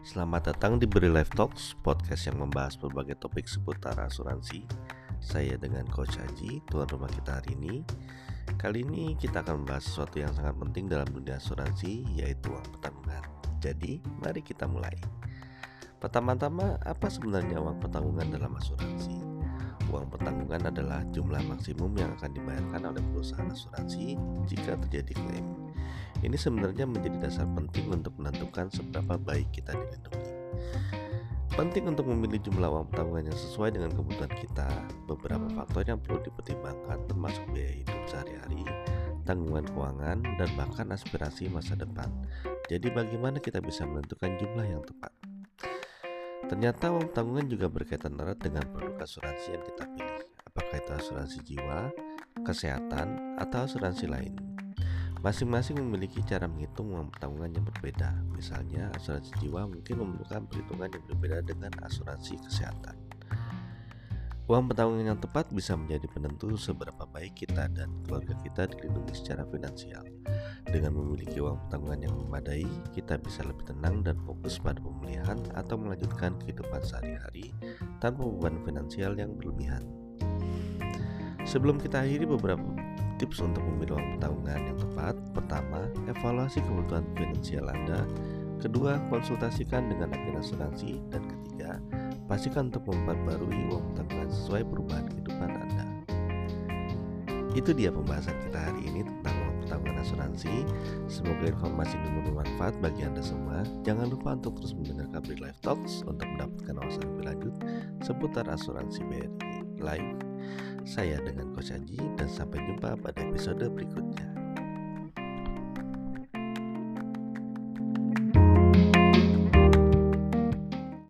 Selamat datang di Beri Life Talks, podcast yang membahas berbagai topik seputar asuransi. Saya dengan Coach Haji, tuan rumah kita hari ini. Kali ini kita akan membahas sesuatu yang sangat penting dalam dunia asuransi, yaitu uang pertanggungan. Jadi, mari kita mulai. Pertama-tama, apa sebenarnya uang pertanggungan dalam asuransi? Uang pertanggungan adalah jumlah maksimum yang akan dibayarkan oleh perusahaan asuransi jika terjadi klaim. Ini sebenarnya menjadi dasar penting untuk menentukan seberapa baik kita dilindungi. Penting untuk memilih jumlah uang tabungan yang sesuai dengan kebutuhan kita. Beberapa faktor yang perlu dipertimbangkan termasuk biaya hidup sehari-hari, tanggungan keuangan, dan bahkan aspirasi masa depan. Jadi bagaimana kita bisa menentukan jumlah yang tepat? Ternyata uang tanggungan juga berkaitan erat dengan produk asuransi yang kita pilih. Apakah itu asuransi jiwa, kesehatan, atau asuransi lain? Masing-masing memiliki cara menghitung uang pertanggungan yang berbeda. Misalnya, asuransi jiwa mungkin memerlukan perhitungan yang berbeda dengan asuransi kesehatan. Uang pertanggungan yang tepat bisa menjadi penentu seberapa baik kita dan keluarga kita dilindungi secara finansial. Dengan memiliki uang pertanggungan yang memadai, kita bisa lebih tenang dan fokus pada pemulihan atau melanjutkan kehidupan sehari-hari tanpa beban finansial yang berlebihan. Sebelum kita akhiri beberapa tips untuk memilih uang tanggungan Pertama, evaluasi kebutuhan finansial Anda. Kedua, konsultasikan dengan agen asuransi. Dan ketiga, pastikan untuk memperbarui uang tanggungan sesuai perubahan kehidupan Anda. Itu dia pembahasan kita hari ini tentang uang tanggungan asuransi. Semoga informasi ini bermanfaat bagi Anda semua. Jangan lupa untuk terus mendengarkan Bri Live Talks Untuk mendapatkan wawasan lebih lanjut seputar asuransi BRI Live saya dengan Coach dan sampai jumpa pada episode berikutnya.